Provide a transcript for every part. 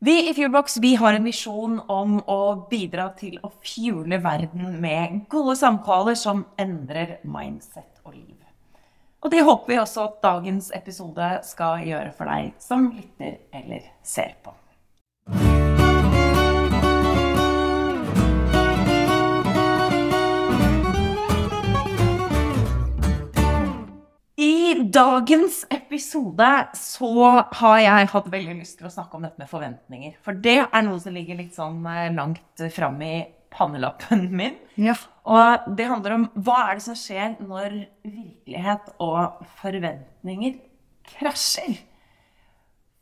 Vi i Fuelbox vi har en visjon om å bidra til å fuele verden med gode samtaler som endrer mindset og liv. Og det håper vi også at dagens episode skal gjøre for deg som lytter eller ser på. Dagens episode så har jeg hatt veldig lyst til å snakke om dette med forventninger. For det er noe som ligger litt sånn eh, langt fram i pannelappen min. Ja. Og det handler om hva er det som skjer når virkelighet og forventninger krasjer?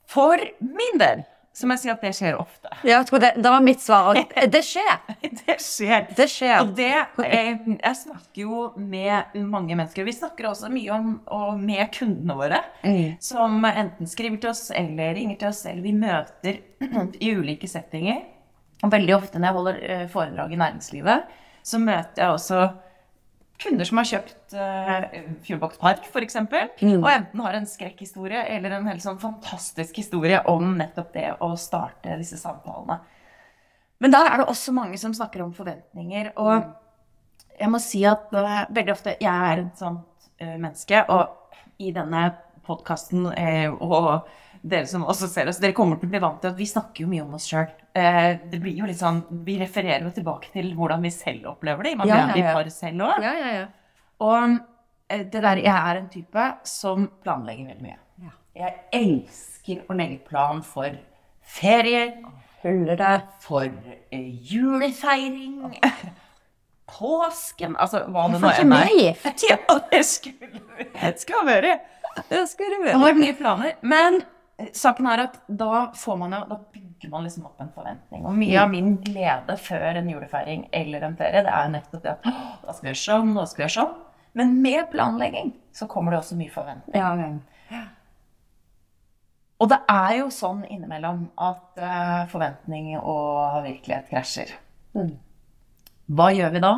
For min del så må jeg si at det skjer ofte. Ja, det, det var mitt svar. og Det skjer. Det skjer. Det skjer. Og det jeg, Jeg snakker jo med mange mennesker. Vi snakker også mye om og med kundene våre, Mm. som enten skriver til oss eller ringer til oss, eller vi møter i ulike settinger. Og veldig ofte når jeg holder eh, foredrag i næringslivet, så møter jeg også kunder som har kjøpt uh, Fuelbox Park, f.eks., Mm. og enten har en skrekkhistorie eller en helt sånn fantastisk historie om nettopp det å starte disse samtalene. Men da er det også mange som snakker om forventninger. Og jeg må si at uh, veldig ofte Jeg er et sånt uh, menneske, og i denne podkasten og dere som også ser oss, dere kommer til å bli vant til at vi snakker jo mye om oss sjøl. det blir jo litt sånn Vi refererer jo tilbake til hvordan vi selv opplever det. Man Ja, blir ja, ja. par selv òg. Ja, ja, ja. Og eh, det der, jeg er en type som planlegger veldig mye. Ja. Jeg elsker å legge plan for ferier, følger det. for eh, julefeiring, påsken Altså hva det nå enn er. Ja, det skulle det skal være. Det skal være. Det har mye planer. Men eh, saken er at da får man jo Da bygger man liksom opp en forventning. Og mye av min glede før en julefeiring eller en ferie, det er nettopp det at da skal vi gjøre sånn, da skal vi gjøre sånn. Men med planlegging så kommer det også mye forventning. Ja, ja. Og det er jo sånn innimellom at uh, forventning og virkelighet krasjer. Mm. Hva gjør vi da?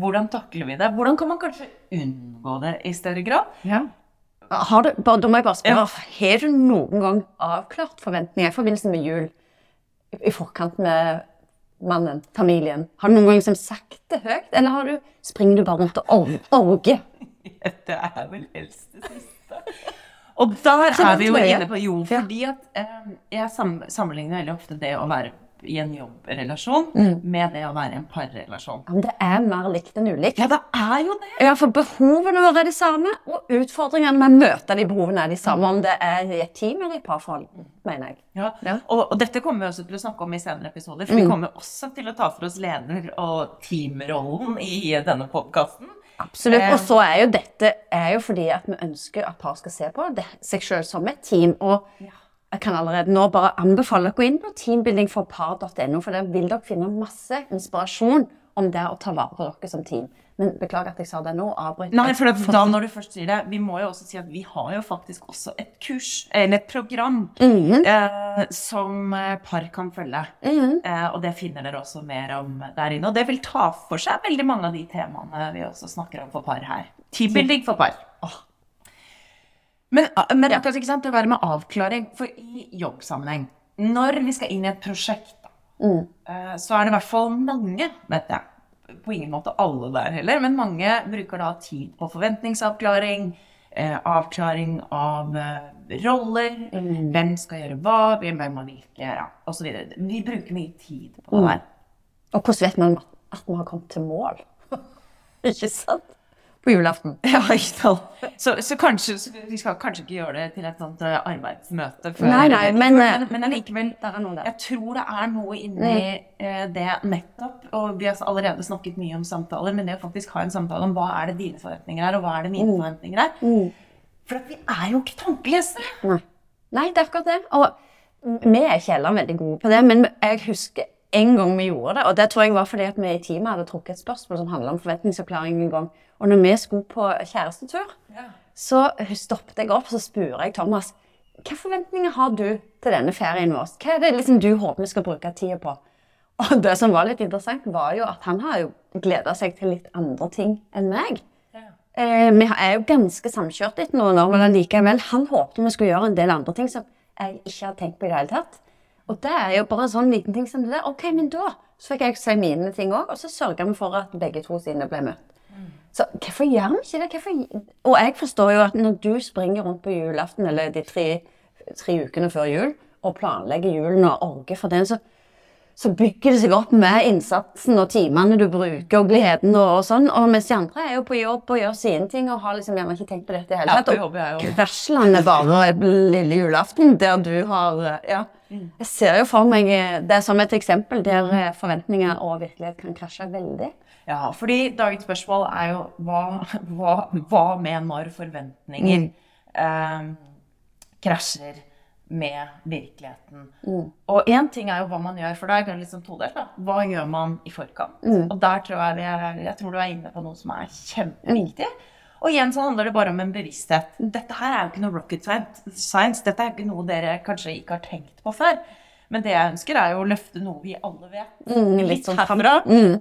Hvordan takler vi det? Hvordan kan man kanskje unngå det i større grad? ja. Har du, bare, da må jeg bare spørre, har du noen gang avklart forventninger i forbindelse med jul? I, i forkant med mannen, familien? Har du noen gang som sagt det høyt, eller har du, springer du bare rundt og orger? Ja, Det er vel helst det siste. Og der er vi jo inne på jo, fordi at eh, jeg sammenligner veldig ofte det å være i en jobbrelasjon Mm. med det å være i en parrelasjon. Ja, men det er mer likt enn ulikt. Ja, det er jo det! Ja, for behovene våre er de samme, og utfordringene med å møte de behovene er de samme, om det er i et team eller i parforhold, mener jeg. Ja. Ja. Og, og dette kommer vi også til å snakke om i senere episoder, for vi kommer også til å ta for oss leder- og teamrollen i denne podkasten. Absolutt. Eh. Og så er jo dette er jo fordi at vi ønsker at par skal se på det, seg selv som et team. Og jeg kan allerede nå bare anbefale dere å gå inn på teambuildingforpar.no, for der vil dere finne masse inspirasjon om det å ta vare på dere som team. Men beklager at jeg sa det nå. Avbryt. Nei, for det, da når du først sier det, vi må jo også si at vi har jo faktisk også et kurs, eller et program, Mhm. eh, som eh, par kan følge. Mhm. Eh, og det finner dere også mer om der inne. Og det vil ta for seg veldig mange av de temaene vi også snakker om for par her. Teambuilding for par. Men, ah, men ja. ikke sant, det være med avklaring, for i jobbsammenheng, når vi skal inn i et prosjekt, Mm. eh, så er det i hvert fall mange, vet jeg, på ingen måte alle der heller, men mange bruker da tid på forventningsavklaring, eh, avklaring av eh, roller, Mm. hvem skal gjøre hva, hvem man og så videre. Vi bruker mye tid på det her. Og hvordan vet man at man har kommet til mål? ikke sant? På julaften. Ja, ikke sant. Så, så kanskje, så vi skal kanskje ikke gjøre det til et sånt eh, arbeidsmøte. før- Nei, nei, men, eh, men, men allikevel, Der er noe der. jeg tror det er noe inni eh, det nettopp, og vi har allerede snakket mye om samtaler, men det å faktisk ha en samtale om hva er det dine forventninger er, og hva er det mine forventninger er. Mm. For at vi er jo ikke tankelesere. Nei. Nei, det er akkurat det. Og vi er ikke heller veldig gode på det, men jeg husker en gang vi gjorde det, og det tror jeg var fordi at vi i teamet hadde trukket et spørsmål som handlet om forventningsoppklaring en gang. Og når vi skulle på kjærestetur, så stoppet jeg opp og så spurte jeg Thomas hva forventninger har du til denne ferien vår? Hva er det liksom du håper vi skal bruke tida på? Og det som var litt interessant, var jo at han har jo gleda seg til litt andre ting enn meg. Eh, vi er jo ganske samkjørt etter noen år, men likevel, han håpte vi skulle gjøre en del andre ting som jeg ikke hadde tenkt på i det hele tatt. Og det er jo bare en sånn liten ting som det der. Ok, men da så fikk jeg si mine ting òg, og så sørga vi for at begge to sine ble møtt. Så hvorfor gjør vi ikke det? Hvorfor... Og jeg forstår jo at når du springer rundt på julaften eller de tre, tre ukene før jul og planlegger julen og orger for den, så, så bygger det seg opp med innsatsen og timene du bruker og gleden og, og sånn. Og mens de andre er jo på jobb og gjør sine ting og har liksom gjerne ikke tenkt på dette i hele tatt. Ja, Og er er bare lille julaften, der du har Ja. Jeg ser jo for meg det det som et eksempel der eh, forventninger og virkelighet kan krasje veldig. Ja, fordi dagens spørsmål er jo hva, hva, hva med når forventninger eh, krasjer med virkeligheten. Og én ting er jo hva man gjør, for da er det sånn todelt. da. Hva gjør man i forkant? Og der tror jeg, er, jeg tror du er inne på noe som er kjempeviktig. Og igjen så handler det bare om en bevissthet. Dette her er jo ikke noe rocket science. Dette er jo ikke noe dere kanskje ikke har tenkt på før. Men det jeg ønsker, er jo å løfte noe vi alle vet. Mm, litt litt sånn herfra,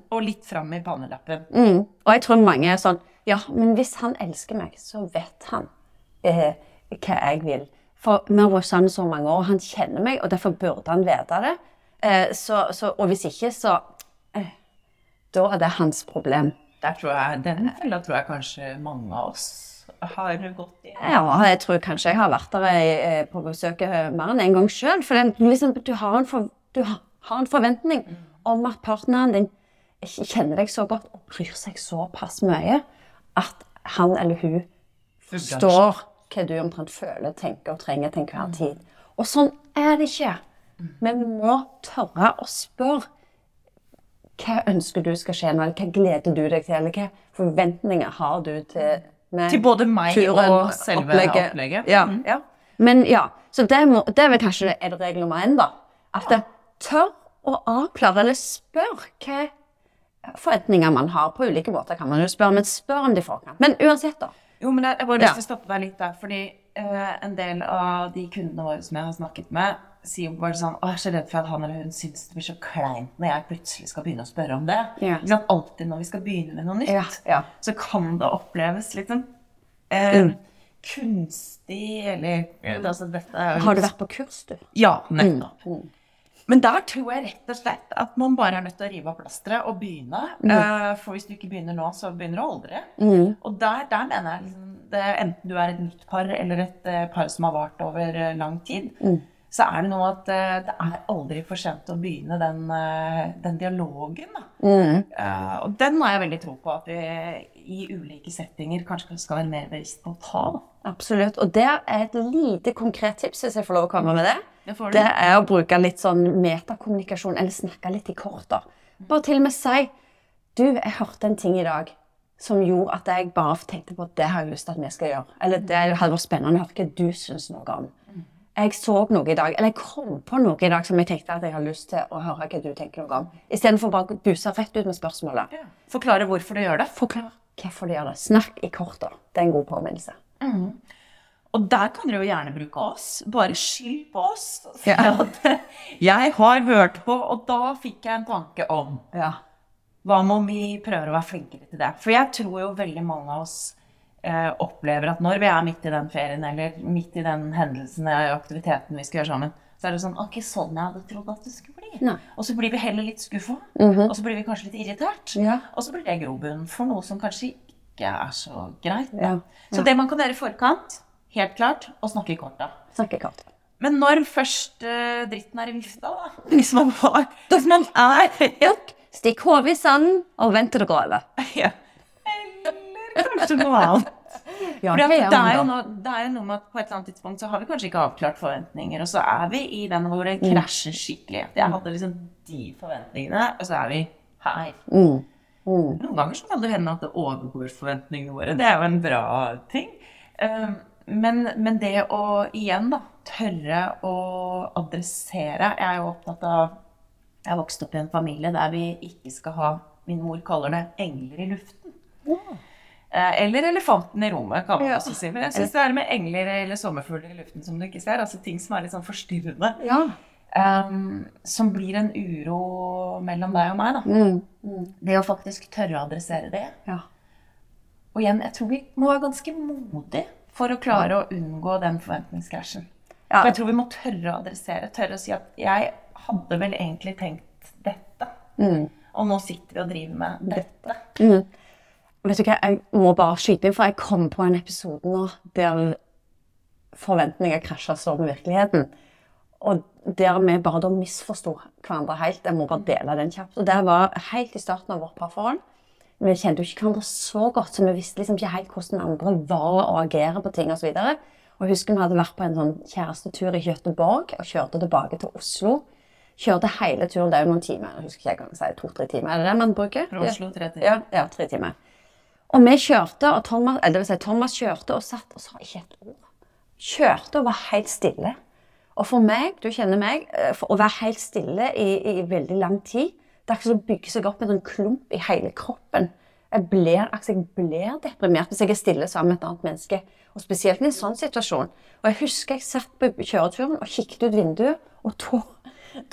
og litt fram i pannelappen. Mm. Og jeg tror mange er sånn Ja, men hvis han elsker meg, så vet han eh, hva jeg vil. For vi har vært sammen så mange år, han kjenner meg, og derfor burde han vite det. Eh, så, så, og hvis ikke, så eh, Da er det hans problem. Jeg, Den fella tror jeg kanskje mange av oss har gått i. Ja, jeg tror kanskje jeg har vært der eh, på besøk eh, mer enn en gang sjøl. For den, liksom, du, har en for, du har, har en forventning om at partneren din kjenner deg så godt og bryr seg såpass mye at han eller hun forstår hva du omtrent føler, tenker og trenger til enhver tid. Og sånn er det ikke. Men vi må tørre å spørre hva ønsker du skal skje nå, eller hva gleder du deg til, eller hva forventninger har du til? Til både meg turen, og selve opplegget. Ja, ja. Men ja, så det, må, det er vel kanskje er det regel nummer én, da. At det tør å avklare, eller spør hva forventninger man har. På ulike måter kan man jo spørre, men spør om de forkant. Men uansett, da. Jo, men jeg, jeg bare lyst til å stoppe deg litt der, fordi uh, en del av de kundene våre som jeg har snakket med, sier bare sånn Å, jeg er så redd for at han eller hun syns det blir så kleint når jeg plutselig skal begynne å spørre om det. Ja. Ikke? Alltid når vi skal begynne med noe nytt, Ja, ja. så kan det oppleves litt sånn eh, Mm. kunstig, eller altså, Har du vært på kurs, du? Ja, nettopp. Men der tror jeg rett og slett at man bare er nødt til å rive av plasteret og begynne. Eh, for hvis du ikke begynner nå, så begynner du aldri. Og der, der mener jeg liksom, det, Enten du er et nytt par eller et uh, par som har vart over uh, lang tid, så er det noe at det er aldri for sent å begynne den, den dialogen. Eh, og den har jeg veldig tro på at vi i ulike settinger kanskje skal være mer bevisst på å ta. Da. Absolutt. Og det er et lite konkret tips, hvis jeg får lov å komme med det. Det. Det er å bruke litt sånn metakommunikasjon, eller snakke litt i kort. Bare til og med si Du, jeg hørte en ting i dag som gjorde at jeg bare tenkte på at det har jeg lyst til at vi skal gjøre. Eller det hadde vært spennende å høre hva du syns noe om. Jeg så noe i dag, eller jeg kom på noe i dag som jeg tenkte at jeg har lyst til å høre hva du tenker noe om. Istedenfor bare å buse rett ut med spørsmålet. Forklare hvorfor du gjør det. Forklare hvorfor du gjør det. Snakk i kort. Det er en god påminnelse. Og der kan dere jo gjerne bruke oss. Bare skyld på oss. Ja. at jeg har hørt på, og da fikk jeg en tanke om Ja. hva om vi prøver å være flinkere til det? For jeg tror jo veldig mange av oss eh, opplever at når vi er midt i den ferien, eller midt i den hendelsen eller aktiviteten vi skal gjøre sammen, så er det sånn Ok, sånn jeg hadde trodd at det skulle bli. Nei. Og så blir vi heller litt skuffa. Og så blir vi kanskje litt irritert. Ja. Og så blir det grobunn for noe som kanskje ikke er så greit. Så det man kan gjøre i forkant, helt klart, Og snakke korta. Snakke i kort. Men når først uh, dritten er i vifta, da Hvis man var Hvis man er helt Stikk hodet i sanden og vent til det går over. ja. Eller kanskje noe annet. Ja, det, er jo noe, det er noe med at på et eller annet tidspunkt så har vi kanskje ikke avklart forventninger, og så er vi i den hvor det krasjer skikkelig. Jeg hadde liksom de forventningene, og så er vi her. Noen ganger så kan det hende at det overgår forventningene våre. Det er jo en bra ting. Um, Men, men det å igjen da, tørre å adressere Jeg er jo opptatt av Jeg har vokst opp i en familie der vi ikke skal ha Min mor kaller det engler i luften. Ja. Eller elefanten i rommet, kan man Ja. også si. Men jeg syns det er med engler eller sommerfugler i luften som du ikke ser. Altså ting som er litt sånn forstyrrende. Ja. Um, som blir en uro mellom deg og meg. Da. Mm. Det å faktisk tørre å adressere det. ja. Og igjen, jeg tror vi må være ganske modige for å klare å unngå den forventningskrasjen. Ja. For jeg tror vi må tørre å adressere, tørre å si at jeg hadde vel egentlig tenkt dette. Mm. Og nå sitter vi og driver med dette. Vet du hva, jeg må bare skyte inn, for jeg kom på en episode nå der forventninger krasja så med virkeligheten. Og der vi bare da misforsto hverandre helt. Jeg må bare dele den kjapt. Og det var helt i starten av vårt parforhold. Vi kjente jo ikke hverandre så godt, så vi visste liksom ikke helt hvordan andre var og agerer på ting osv. Og, og jeg husker vi hadde vært på en sånn kjærestetur i Göteborg og kjørte tilbake til Oslo. Kjørte hele turen, det er jo noen timer. Jeg husker ikke engang si to-tre timer. Er det det man bruker? Fra Oslo tre timer. Ja, ja, tre timer. Og vi kjørte, og Thomas, eller det vil si, Thomas kjørte og satt og sa ikke et ord. Kjørte og var helt stille. Og for meg, du kjenner meg, eh, å være helt stille i, i veldig lang tid Det er akkurat som å bygge seg opp med en sånn klump i hele kroppen. Jeg blir, altså jeg blir deprimert hvis jeg er stille sammen med et annet menneske. Og spesielt i en sånn situasjon. Og jeg husker jeg satt på kjøreturen og kikket ut vinduet, og tår,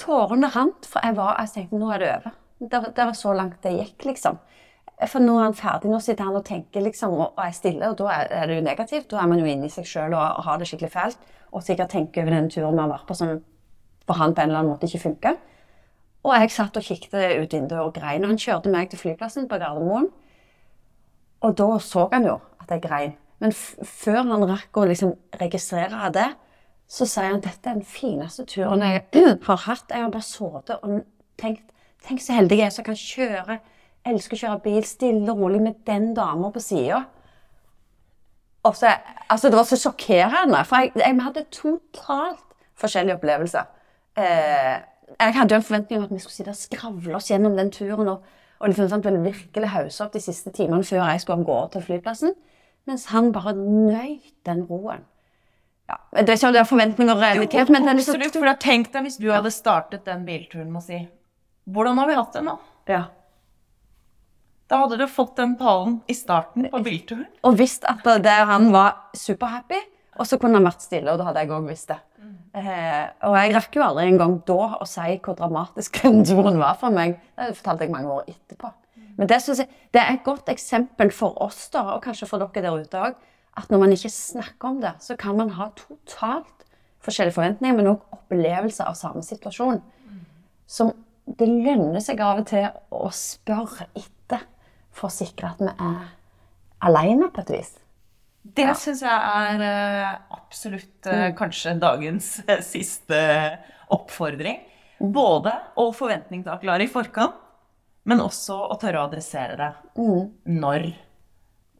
tårene rant. For jeg, var, jeg tenkte nå er det over. Det, det var så langt det gikk, liksom. For nå er han ferdig, nå sitter han og tenker liksom, og er stille, og da er det jo negativt. Da er man jo inne i seg sjøl og har det skikkelig fælt. Og sikkert tenker over den turen vi har vært på som for han på en eller annen måte ikke funka. Og jeg satt og kikket ut vinduet og grein. Og han kjørte meg til flyplassen på Gardermoen. Og da så han jo at jeg grein. Men før han rakk å liksom registrere det, så sier han dette er den fineste turen jeg har hatt. Jeg har bare sittet og tenkt Tenk så heldig jeg er som kan kjøre elsker å kjøre bil stille og rolig med den dama på sida. Altså, det var så sjokkerende, for jeg, jeg hadde totalt forskjellige opplevelser. Eh, jeg hadde jo en forventning om at vi skulle sitte og skravle oss gjennom den turen. og, og liksom, vel virkelig hause opp de siste timene før jeg skulle av gårde til flyplassen. Mens han bare nøyt den roen. Ja, det er ikke om det er forventninger og realitet, men det er så Absolutt, for Tenk deg hvis du hadde startet den bilturen med å si Hvordan har vi hatt det nå? Ja. Da hadde du fått den pallen i starten på bilturen. Og visst at det, han var superhappy, og så kunne han vært stille, og da hadde jeg òg visst det. Eh, og jeg rakk jo aldri engang da å si hvor dramatisk den turen var for meg. Det fortalte jeg mange år etterpå. Men det, jeg, det er et godt eksempel for oss, da, og kanskje for dere der ute òg, at når man ikke snakker om det, så kan man ha totalt forskjellige forventninger, men òg opplevelser av samme situasjon. Som det lønner seg av og til å spørre etter for å sikre at vi er alene på et vis. Det ja. syns jeg er uh, absolutt uh, kanskje dagens uh, siste oppfordring. Mm. Både å forventningsavklare i forkant, men også å tørre å adressere det mm. når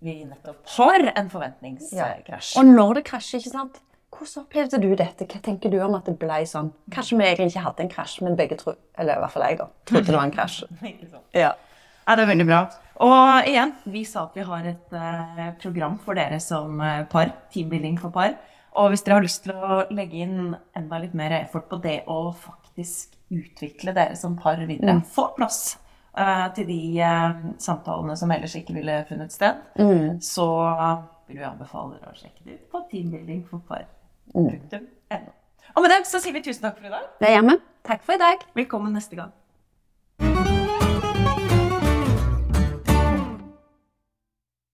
vi nettopp har en forventningskrasj. Ja. Og når det krasjer, ikke sant. Hvordan opplevde du dette? Hva tenker du om at det ble sånn? Kanskje vi egentlig ikke hadde en krasj, men begge tro, eller i hvert fall jeg da, trodde det var en krasj. ja. Ja, det er veldig bra. Og igjen, vi sa at vi har et uh, program for dere som uh, par. Teambuilding for par. Og hvis dere har lyst til å legge inn enda litt mer effort på det å faktisk utvikle dere som par videre, mm. få plass uh, til de samtalene som ellers ikke ville funnet sted, mm. så vil vi anbefale dere å sjekke det ut på teambuildingforpar.no. Mm. Og med det så sier vi tusen takk for i dag. Det er jeg med. Takk for i dag. Velkommen neste gang.